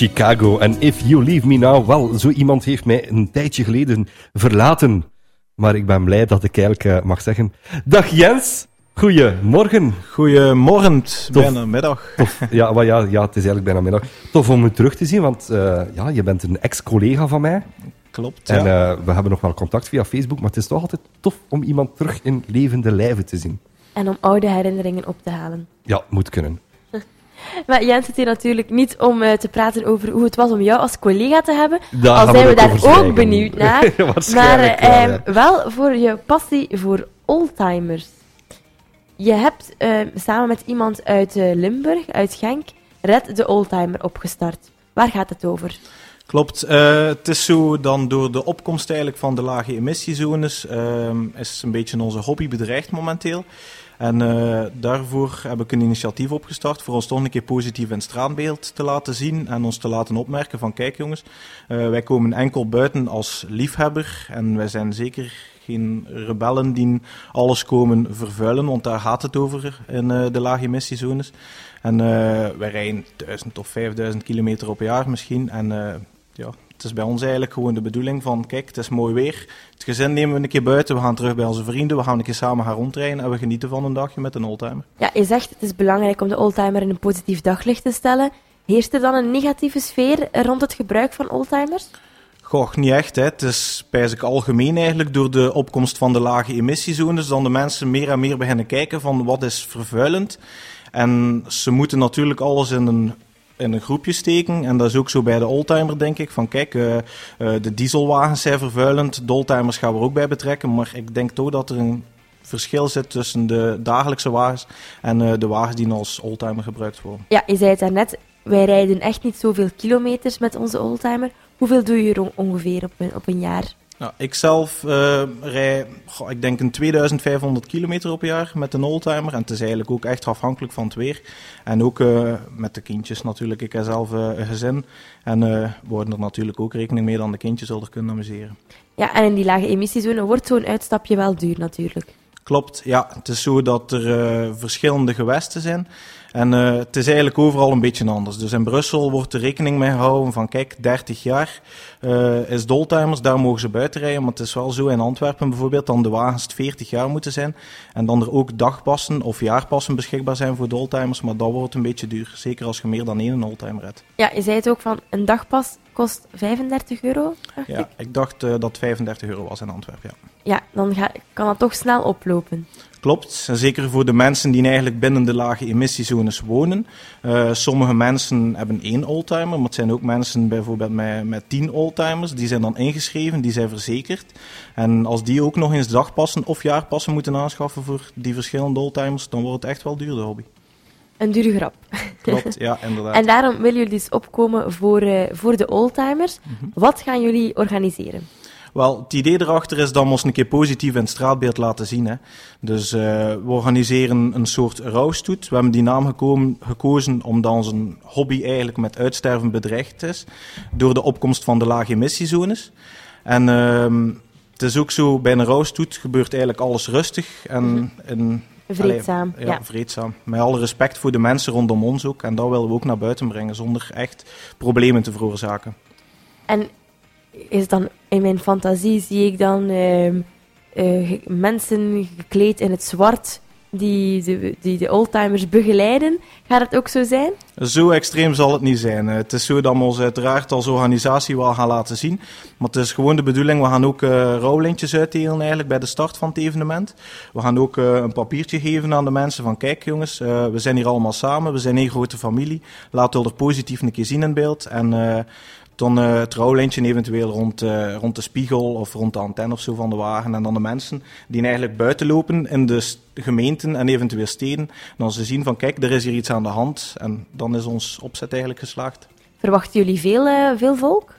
Chicago en If You Leave Me Now. Wel, zo iemand heeft mij een tijdje geleden verlaten. Maar ik ben blij dat ik eigenlijk uh, mag zeggen... Dag Jens! Goedemorgen. Goedemorgen, bijna middag. Tof. Ja, maar ja, ja, het is eigenlijk bijna middag. Tof om u terug te zien, want uh, ja, je bent een ex-collega van mij. Klopt, En ja. uh, we hebben nog wel contact via Facebook, maar het is toch altijd tof om iemand terug in levende lijven te zien. En om oude herinneringen op te halen. Ja, moet kunnen. Maar Jens zit hier natuurlijk niet om uh, te praten over hoe het was om jou als collega te hebben. Daar al zijn we, we daar ook benieuwd naar. maar wel, ja. wel voor je passie voor oldtimers. Je hebt samen met iemand uit Limburg, uit Genk, Red de Oldtimer opgestart. Waar gaat het over? Klopt. Uh, het is zo dan door de opkomst eigenlijk van de lage emissiezones uh, is een beetje onze hobby bedreigd momenteel. En uh, daarvoor heb ik een initiatief opgestart voor ons toch een keer positief in het straatbeeld te laten zien en ons te laten opmerken van kijk jongens, uh, wij komen enkel buiten als liefhebber en wij zijn zeker geen rebellen die alles komen vervuilen, want daar gaat het over in uh, de lage emissiezones. En wij rijden 1000 of 5000 kilometer op jaar misschien en ja, het is bij ons eigenlijk gewoon de bedoeling van, kijk, het is mooi weer. Het gezin nemen we een keer buiten, we gaan terug bij onze vrienden, we gaan een keer samen gaan rondrijden en we genieten van een dagje met een oldtimer. Ja, je zegt het is belangrijk om de oldtimer in een positief daglicht te stellen. Heerst er dan een negatieve sfeer rond het gebruik van oldtimers? Goh, niet echt. Hè. Het is ik algemeen eigenlijk door de opkomst van de lage emissiezones dan de mensen meer en meer beginnen kijken van wat is vervuilend. En ze moeten natuurlijk alles in een in een groepje steken. En dat is ook zo bij de oldtimer, denk ik. Van kijk, uh, uh, de dieselwagens zijn vervuilend. De oldtimers gaan we ook bij betrekken. Maar ik denk toch dat er een verschil zit tussen de dagelijkse wagens en uh, de wagens die als oldtimer gebruikt worden. Ja, je zei het daarnet. Wij rijden echt niet zoveel kilometers met onze oldtimer. Hoeveel doe je er ongeveer op een, op een jaar? Nou, ik zelf uh, rij, goh, ik denk een 2500 kilometer op jaar met een oldtimer. En het is eigenlijk ook echt afhankelijk van het weer. En ook uh, met de kindjes natuurlijk. Ik heb zelf uh, een gezin. En we houden er natuurlijk ook rekening mee dat de kindjes zullen kunnen amuseren. Ja, en in die lage emissiezone wordt zo'n uitstapje wel duur natuurlijk. Klopt, ja. Het is zo dat er verschillende gewesten zijn. En uh, het is eigenlijk overal een beetje anders. Dus in Brussel wordt er rekening mee gehouden van kijk, 30 jaar uh, is Doltimers, daar mogen ze buiten rijden. Maar het is wel zo in Antwerpen bijvoorbeeld, dan de wagens 40 jaar moeten zijn. En dan er ook dagpassen of jaarpassen beschikbaar zijn voor Doltimers. Maar dat wordt een beetje duur. Zeker als je meer dan één Oldtimer hebt. Ja, je zei het ook van een dagpas kost 35 euro. Dacht ja, ik. ik dacht uh, dat 35 euro was in Antwerpen. Ja, ja dan ga, kan dat toch snel oplopen. Klopt, en zeker voor de mensen die eigenlijk binnen de lage emissiezones wonen. Uh, sommige mensen hebben één oldtimer, maar het zijn ook mensen bijvoorbeeld met, met tien oldtimers. Die zijn dan ingeschreven, die zijn verzekerd. En als die ook nog eens dagpassen of jaarpassen moeten aanschaffen voor die verschillende oldtimers, dan wordt het echt wel duur, de hobby. Een dure grap. Klopt, ja, inderdaad. en daarom willen jullie dus opkomen voor, uh, voor de oldtimers. Mm -hmm. Wat gaan jullie organiseren? Wel, het idee erachter is dat we ons een keer positief in het straatbeeld laten zien. Hè. Dus uh, we organiseren een soort rouwstoet. We hebben die naam gekomen, gekozen omdat onze hobby eigenlijk met uitsterven bedreigd is. Door de opkomst van de lage emissiezones. En uh, het is ook zo, bij een rouwstoet gebeurt eigenlijk alles rustig en... Mhm. Vreedzaam. Allee, ja, ja, vreedzaam. Met alle respect voor de mensen rondom ons ook. En dat willen we ook naar buiten brengen, zonder echt problemen te veroorzaken. En is dan in mijn fantasie zie ik dan uh, uh, mensen gekleed in het zwart die de, die de oldtimers begeleiden. Gaat het ook zo zijn? Zo extreem zal het niet zijn. Het is zo dat we ons uiteraard als organisatie wel gaan laten zien. Maar het is gewoon de bedoeling, we gaan ook uh, rouwlintjes uitdelen eigenlijk bij de start van het evenement. We gaan ook uh, een papiertje geven aan de mensen van kijk jongens, we zijn hier allemaal samen, we zijn één grote familie. Laten we er positief een keer zien in beeld. En dan uh, het rouwlijntje eventueel rond, uh, rond de spiegel of rond de antenne of zo van de wagen. En dan de mensen die eigenlijk buiten lopen in de gemeenten en eventueel steden. Dan ze zien van kijk, er is hier iets aan de hand. En dan is ons opzet eigenlijk geslaagd. Verwachten jullie veel, uh, veel volk?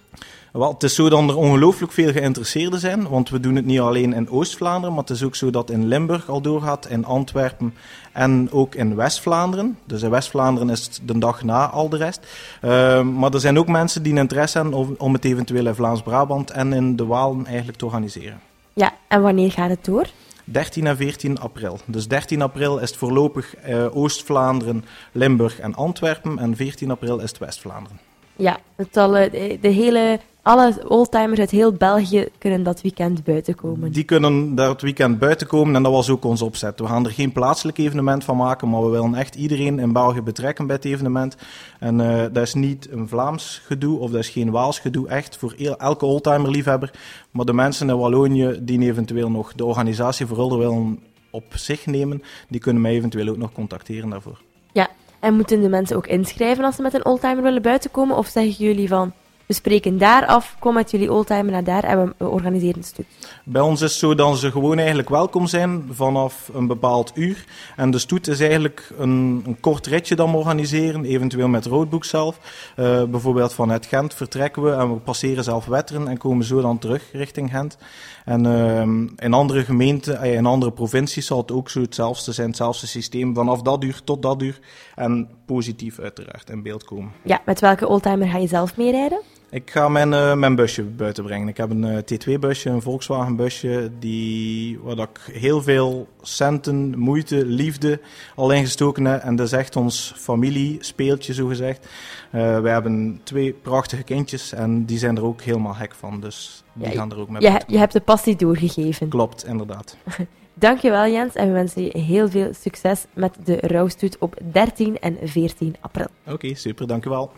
Wel, het is zo dat er ongelooflijk veel geïnteresseerden zijn, want we doen het niet alleen in Oost-Vlaanderen, maar het is ook zo dat in Limburg al doorgaat, in Antwerpen en ook in West-Vlaanderen. Dus in West-Vlaanderen is het de dag na al de rest. Uh, maar er zijn ook mensen die een interesse hebben om, om het eventueel in Vlaams-Brabant en in de Walen eigenlijk te organiseren. Ja, en wanneer gaat het door? 13 en 14 april. Dus 13 april is het voorlopig uh, Oost-Vlaanderen, Limburg en Antwerpen en 14 april is het West-Vlaanderen. Ja, het zal, eh, de hele, alle oldtimers uit heel België kunnen dat weekend buiten komen. Die kunnen daar het weekend buiten komen en dat was ook ons opzet. We gaan er geen plaatselijk evenement van maken, maar we willen echt iedereen in België betrekken bij het evenement. En eh, dat is niet een Vlaams gedoe of dat is geen Waals gedoe, echt voor elke oldtimer-liefhebber. Maar de mensen in Wallonië die eventueel nog de organisatie voor Hulder willen op zich nemen, die kunnen mij eventueel ook nog contacteren daarvoor. Ja, en moeten de mensen ook inschrijven als ze met een oldtimer willen buiten komen? Of zeggen jullie van, we spreken daar af, kom met jullie oldtimer naar daar en we, organiseren een stuk? Bij ons is het zo dat ze gewoon eigenlijk welkom zijn vanaf een bepaald uur. En de stoet is eigenlijk een, een kort ritje dat we organiseren, eventueel met roadbook zelf. Eh, bijvoorbeeld vanuit Gent vertrekken we en we passeren zelf Wetteren en komen zo dan terug richting Gent. En ehm, in andere gemeenten, eh, in andere provincies zal het ook zo hetzelfde zijn, hetzelfde systeem. Vanaf dat uur tot dat uur en positief uiteraard in beeld komen. Ja, met welke oldtimer ga je zelf meerijden? Ik ga mijn, eh, mijn busje buiten brengen. Ik heb een eh, T2-busje, een Volkswagen-busje, die, waar ik heel veel centen, moeite, liefde al ingestoken heb. En dat is echt ons familiespeeltje, zogezegd. Eh wij hebben twee prachtige kindjes en die zijn er ook helemaal hek van. Dus die Ja, gaan er ook mee Je, je hebt de passie doorgegeven. Klopt, inderdaad. Dankjewel Jens en we wensen je heel veel succes met de rouwstoet op 13 en 14 april. Oké, super, dank u wel.